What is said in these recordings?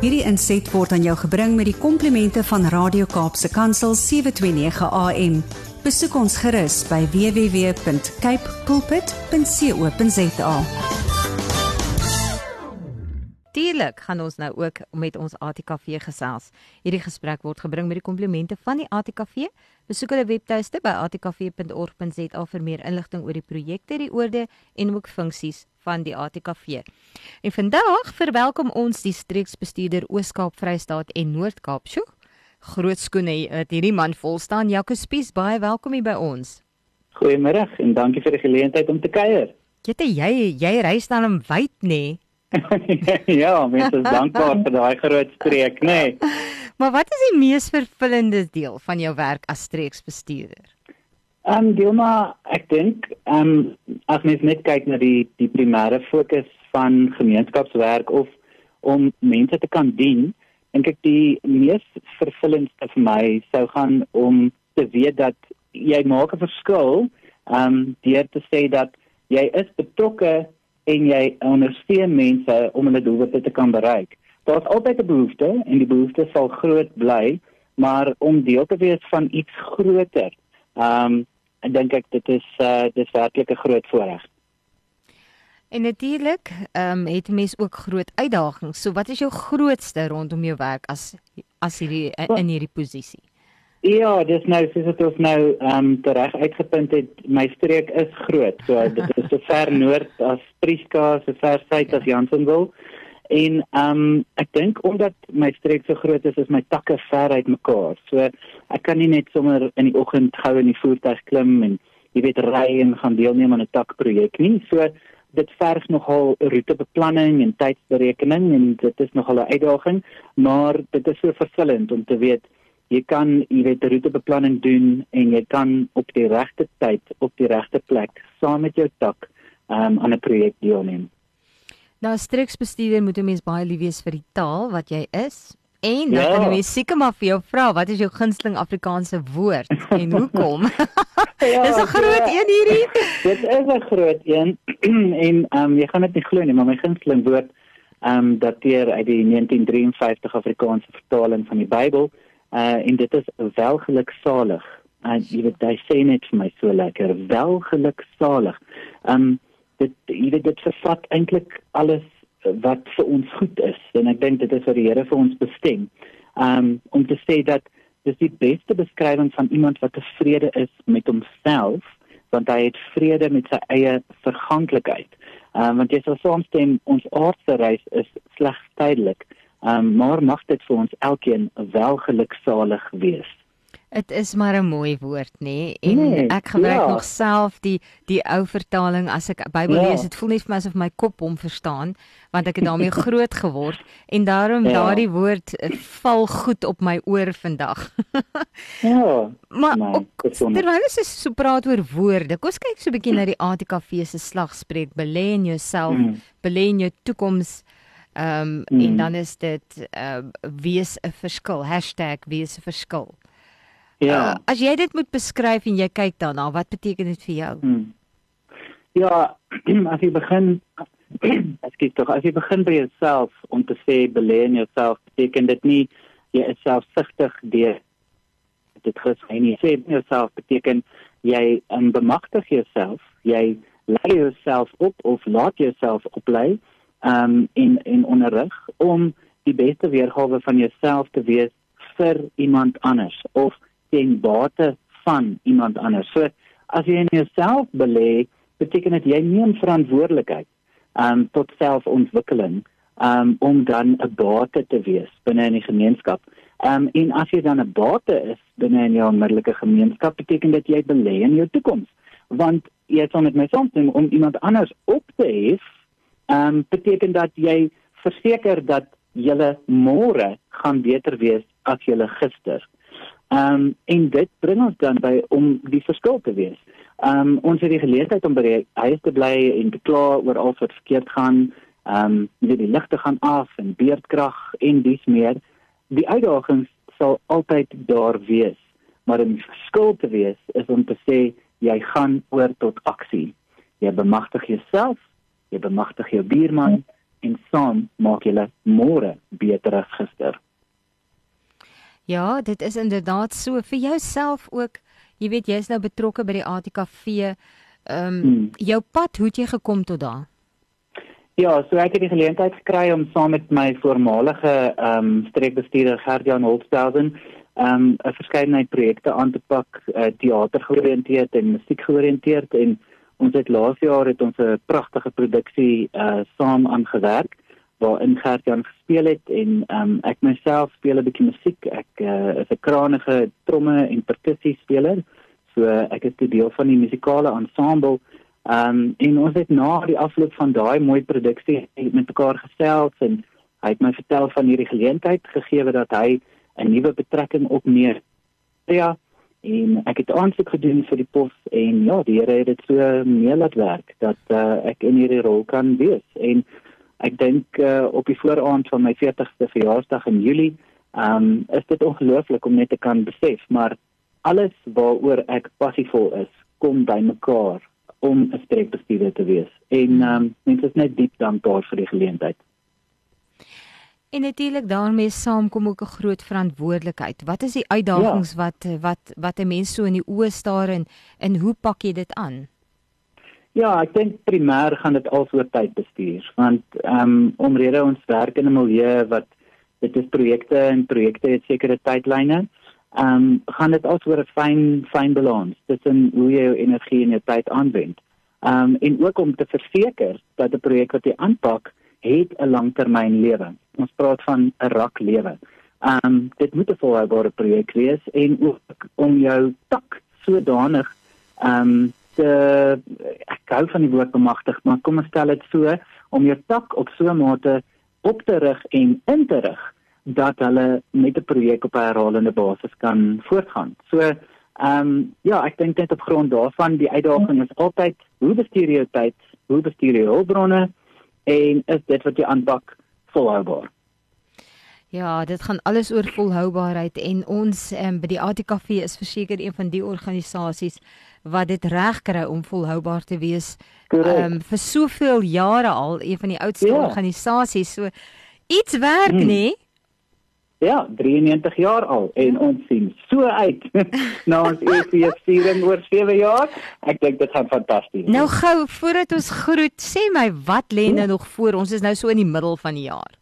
Hierdie inset word aan jou gebring met die komplimente van Radio Kaapse Kansel 729 AM. Besoek ons gerus by www.cape pulpit.co.za. Natuurlik gaan ons nou ook met ons ATKV gesels. Hierdie gesprek word gebring met die komplimente van die ATKV. Besoek hulle webtuiste by atkv.org.za vir meer inligting oor die projekte, die oorde en ook funksies van die ATKV. En vandag verwelkom ons die streeksbestuurder Oos-Kaap, Vrystaat en Noord-Kaap. Sjoe. Groot skoene het hierdie man vol staan. Jaco Spies, baie welkom hier by ons. Goeiemôre en dankie vir die geleentheid om te kuier. Jette, jy jy reis dan in wyd nê? Nee? ja, mense is dankbaar vir daai groot streek, nê. Nee. Maar wat is die mees vervullende deel van jou werk as streeksbestuurder? Ehm um, Dilma, ek dink ehm um, as mens net kyk na die die primêre fokus van gemeenskapswerk of om mense te kan dien, dink ek die mees vervullendste vir my sou gaan om te weet dat jy maak 'n verskil ehm um, deur te sê dat jy is betrokke en jy ondersteun mense om hulle doelwitte te kan bereik. Daar's altyd 'n behoefte en die behoefte sal groot bly, maar om deel te wees van iets groter. Ehm um, ek dink ek dit is uh dis werklik 'n groot voorreg. En natuurlik, ehm um, het mense ook groot uitdagings. So wat is jou grootste rondom jou werk as as hierdie in hierdie posisie? Ja, dis nou soos dit ons nou ehm um, reg uitgepunt het, my streek is groot. So dit is so ver noord as Prieska, so ver suid as Jansonville. En ehm um, ek dink omdat my streek so groot is, is my takke ver uit mekaar. So ek kan nie net sommer in die oggend gou in die voertuig klim en jy weet ry en gaan deelneem aan 'n takprojek nie. So dit verg nogal roetebeplanning en tydsberekening en dit is nogal 'n uitdaging, maar dit is so vervullend om te weet jy kan jy weet roetebeplanning doen en jy kan op die regte tyd op die regte plek saam met jou tak um, aan 'n projek deelneem. Nou streeksbestuurder moet 'n mens baie lief wees vir die taal wat jy is. En dan ja. kan jy seker maar vir jou vra, wat is jou gunsteling Afrikaanse woord en hoekom? ja, dis 'n groot ja. een hierdie. dit is 'n groot een en ehm um, jy gaan dit nie glo nie, maar my gunsteling woord ehm um, dateer uit die 1953 Afrikaanse vertaling van die Bybel uh en dit is welgeluksalig. En jy weet jy sê net vir my so lekker welgeluksalig. Um dit jy weet dit vervat eintlik alles wat vir ons goed is en ek dink dit is wat die Here vir ons bestem. Um om te sê dat dis die beste beskrywing van iemand wat tevrede is met homself want hy het vrede met sy eie verganklikheid. Um want jy sal soms stem ons aardse reis is slegs tydelik. Um, maar mag dit vir ons elkeen wel geluksalig wees. Dit is maar 'n mooi woord, nê? Nee? En nee, ek gebruik ja. nog self die die ou vertaling as ek Bybel ja. lees. Dit voel net vir my asof my kop hom verstaan, want ek het daarmee groot geword en daarom ja. daardie woord eh, val goed op my oor vandag. ja. Maar nee, terwyl ons so praat oor woorde, kom ons kyk so 'n bietjie na die ATKV se slagspreuk: belê in jouself, mm. belê in jou toekoms. Ehm um, hmm. en dan is dit uh wees 'n verskil #wees 'n verskil. Ja. Uh, as jy dit moet beskryf en jy kyk daarna, wat beteken dit vir jou? Hmm. Ja, as jy begin as jy tog as jy begin by jouself om te sê belê in jouself, beteken dit nie jy is selfsugtig deur dit gesien nie. Sê jouself beteken jy um, bemagtig jouself, jy lei jouself op of laat jouself oplei um in in onderrig om die beste weergawe van jouself te wees vir iemand anders of ten bate van iemand anders. So as jy in jouself belê, beteken dit jy neem verantwoordelikheid um tot selfontwikkeling um om dan 'n bate te wees binne in die gemeenskap. Um en as jy dan 'n bate is binne in jou onmiddellike gemeenskap, beteken dit jy belê in jou toekoms. Want jy het met my soms om iemand anders op te hef um, beteken dat jy verseker dat julle môre gaan beter wees as julle gister. Ehm um, en dit bring ons dan by om die verskil te wees. Ehm um, ons het die geleentheid om by die huis te bly en te kla oor al wat verkeerd gaan. Ehm um, net die ligte gaan af en beerdkrag en dis meer. Die uitdagings sal altyd daar wees, maar om die verskil te wees is om te sê jy gaan oor tot aksie. Jy bemagtig jouself jy bemagtig jou buurman, en saam maak julle môre beter as gister. Ja, dit is inderdaad so vir jouself ook. Jy weet jy's nou betrokke by die ATKV. Ehm um, hmm. jou pad, hoe het jy gekom tot daar? Ja, so ek het die geleentheid gekry om saam met my voormalige ehm um, streekbestuurder Gert-Jan Holtzhausen ehm um, 'n verskeidenheid projekte aan te pak, uh, teater georiënteerd en musiek georiënteerd en ons het laas jaar het ons 'n pragtige produksie uh saam aangewerk waarin Gert-Jan gespeel het en um, ek myself speel 'n bietjie musiek. Ek uh, is 'n krangige tromme en perkussie speler. So ek is deel van die musikale ensemble um, en ons het na die afloop van daai mooi produksie met mekaar gesels en hy het my vertel van hierdie geleentheid gegee dat hy 'n nuwe betrekking opneem. Ja, en ek het aansoek gedoen vir die pos en ja, die Here het dit so mee laat werk dat uh, ek in hierdie rol kan wees. En ek dink uh, op die vooraand van my 40ste verjaarsdag in Julie, ehm um, is dit ongelooflik om net te kan besef, maar alles waaroor ek passievol is, kom by mekaar om 'n streekbestuurder te wees. En ehm um, mense is net diep dankbaar vir die geleentheid. En natuurlik daarmee saamkom ook 'n groot verantwoordelikheid. Wat is die uitdagings ja. wat wat wat 'n mens so in die oë staar en en hoe pak jy dit aan? Ja, ek dink primêr gaan dit alsoor tyd bestuur, want ehm um, omrede ons werk in 'n milieu wat dit is projekte en projekte het sekere tydlyne ehm um, gaan dit also oor 'n fyn fyn balans tussen hoe jy jou energie en jou tyd aanwend. Ehm um, en ook om te verseker dat 'n projek wat jy aanpak, het 'n langtermyn lewe. Ons praat van 'n rak lewe. Ehm um, dit moet 'n volhoubare projek wees en ook om jou tak sodanig ehm um, te ek hou van die woord bemagtig, maar kom ons stel dit so om jou tak op so 'n mate op te rig en in te rig dat hulle met 'n projek op 'n herhalende basis kan voortgaan. So, ehm um, ja, ek dink net op grond daarvan die uitdaging is altyd hoe bestuur jy tyd, hoe bestuur jy hulpbronne en is dit wat jy aanpak volhoubaar? Ja, dit gaan alles oor volhoubaarheid en ons um, by die ATKV is verseker een van die organisasies wat dit reg kry om volhoubaar te wees. Ehm um, vir soveel jare al een van die oudste ja. organisasies. So iets werk, hmm. nê? Ja, 93 jaar al en ons sien so uit na ons EFF-viering oor 7 jaar. Ek dink dit gaan fantasties. Nou gou voordat ons groet, sê my wat lê nou nog voor? Ons is nou so in die middel van die jaar.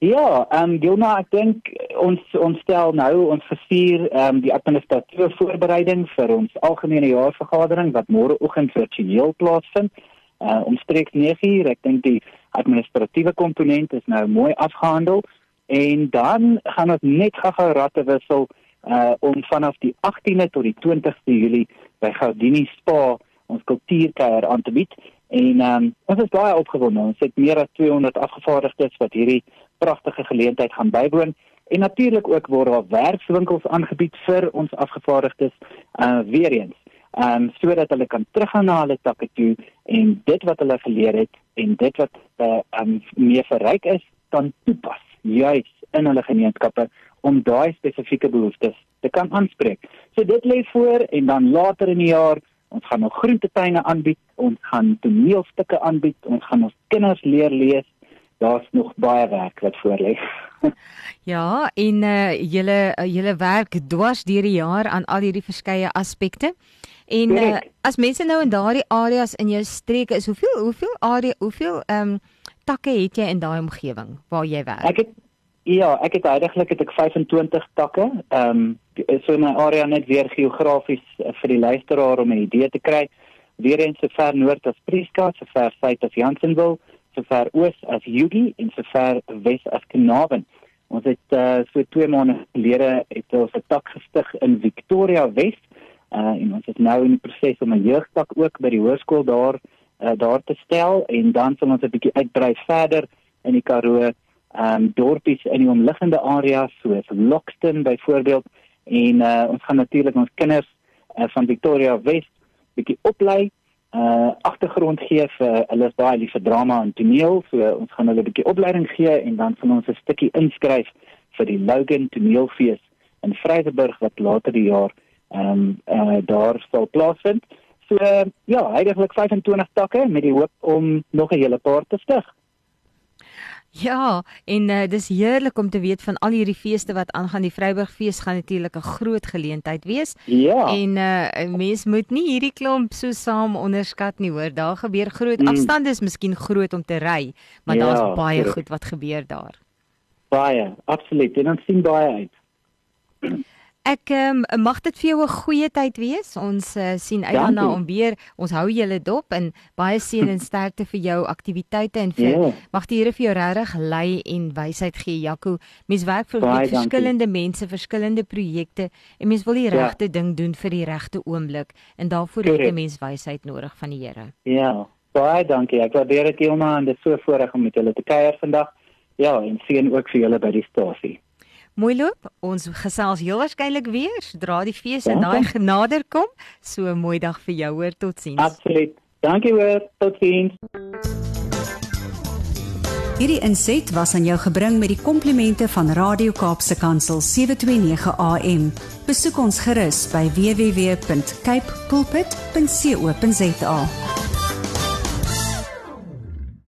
Ja, ehm um, Gilma, ek dink ons ons stel nou ons vier ehm um, die administratiewe voorbereiding vir ons algemene jaarvergadering wat môre oggend virtueel plaasvind. Uh omstreeks 9uur. Ek dink die administratiewe komponent is nou mooi afgehandel en dan gaan ons net gou-gou ratte wissel uh om vanaf die 18de tot die 20ste Julie by Gaudini Spa ons kultuurkuier aan te bied en um, ons is baie opgewonde. Ons het meer as 200 afgevaardigdes wat hierdie pragtige geleentheid gaan bywoon. En natuurlik ook word daar werkswinkels aangebied vir ons afgevaardigdes uh weer eens. Um sodat hulle kan teruggaan na hulle takke toe en dit wat hulle geleer het en dit wat uh, um meer verryk is kan toepas juis in hulle gemeenskappe om daai spesifieke behoeftes te kan aanspreek. So dit lê voor en dan later in die jaar ons gaan nog groentetuine aanbied, ons gaan toneelstukke aanbied, ons gaan ons kinders leer lees. Daar's nog baie werk wat voor lê. ja, en uh julle uh, julle werk dwars deur die jaar aan al hierdie verskeie aspekte. En uh, as mense nou in daardie areas in jou streke is, hoeveel hoeveel area, hoeveel ehm um, takke het jy in daai omgewing waar jy werk? Ek het ja, ek het eintlik het ek 25 takke. Ehm um, so in my area net weer geografies uh, vir die luisteraar om 'n idee te kry. Weer eens so ver noord as Prieska, so ver suid as Jansenville, so ver oos as Yugi en so ver wes as Knaben. Ons het uh, so 2 maande gelede het ons 'n tak gestig in Victoria Wes. Uh, en ons is nou in die proses om 'n jeugtak ook by die hoërskool daar uh, daar te stel en dan sal ons 'n bietjie uitbrei verder in die Karoo, ehm um, dorpies in die omliggende areas soos Lockston byvoorbeeld en uh, ons gaan natuurlik ons kinders uh, van Victoria West bietjie oplei uh agtergrond gee vir hulle is baie lief vir drama en toneel so ons gaan hulle 'n bietjie opleiding gee en dan van ons 'n stukkie inskryf vir die Logan toneelfees in Vryburg wat later die jaar ehm um, uh, daar sal plaasvind. So ja, heidaglik 25 takke met die hoop om nog 'n hele paar te stig. Ja, en uh, dis heerlik om te weet van al hierdie feeste wat aangaan. Die Vryburgfees gaan natuurlik 'n groot geleentheid wees. Ja. En uh mens moet nie hierdie klomp so saam onderskat nie, hoor. Daar gebeur groot Mm. afstande is miskien groot om te ry, maar Ja, daar's baie korrek. goed wat gebeur daar. Baie, absoluut. En ons sien baie uit. Ek um, mag dit vir jou 'n goeie tyd wees. Ons uh, sien uit daarna om weer ons hou julle dop en baie seën en sterkte vir jou aktiwiteite en vir Ja. mag die Here vir jou regtig lei en wysheid gee, Jaco. Mens werk vir Baie met dankie. verskillende mense, verskillende projekte en mens wil die Ja. regte ding doen vir die regte oomblik en daarvoor het. 'n mens wysheid nodig van die Here. Ja. Baie dankie. Ek waardeer dit heeltemal en dit is so voorreg om met julle te kuier vandag. Ja, en seën ook vir julle by die stasie. Mooi loop. Ons gesels heel waarskynlik weer sodra die fees en daai genader kom. So 'n mooi dag vir jou hoor. Totsiens. Absoluut. Dankie hoor. Totsiens. Hierdie inset was aan jou gebring met die komplimente van Radio Kaapse Kansel 729 AM. Besoek ons gerus by www.cape pulpit.co.za.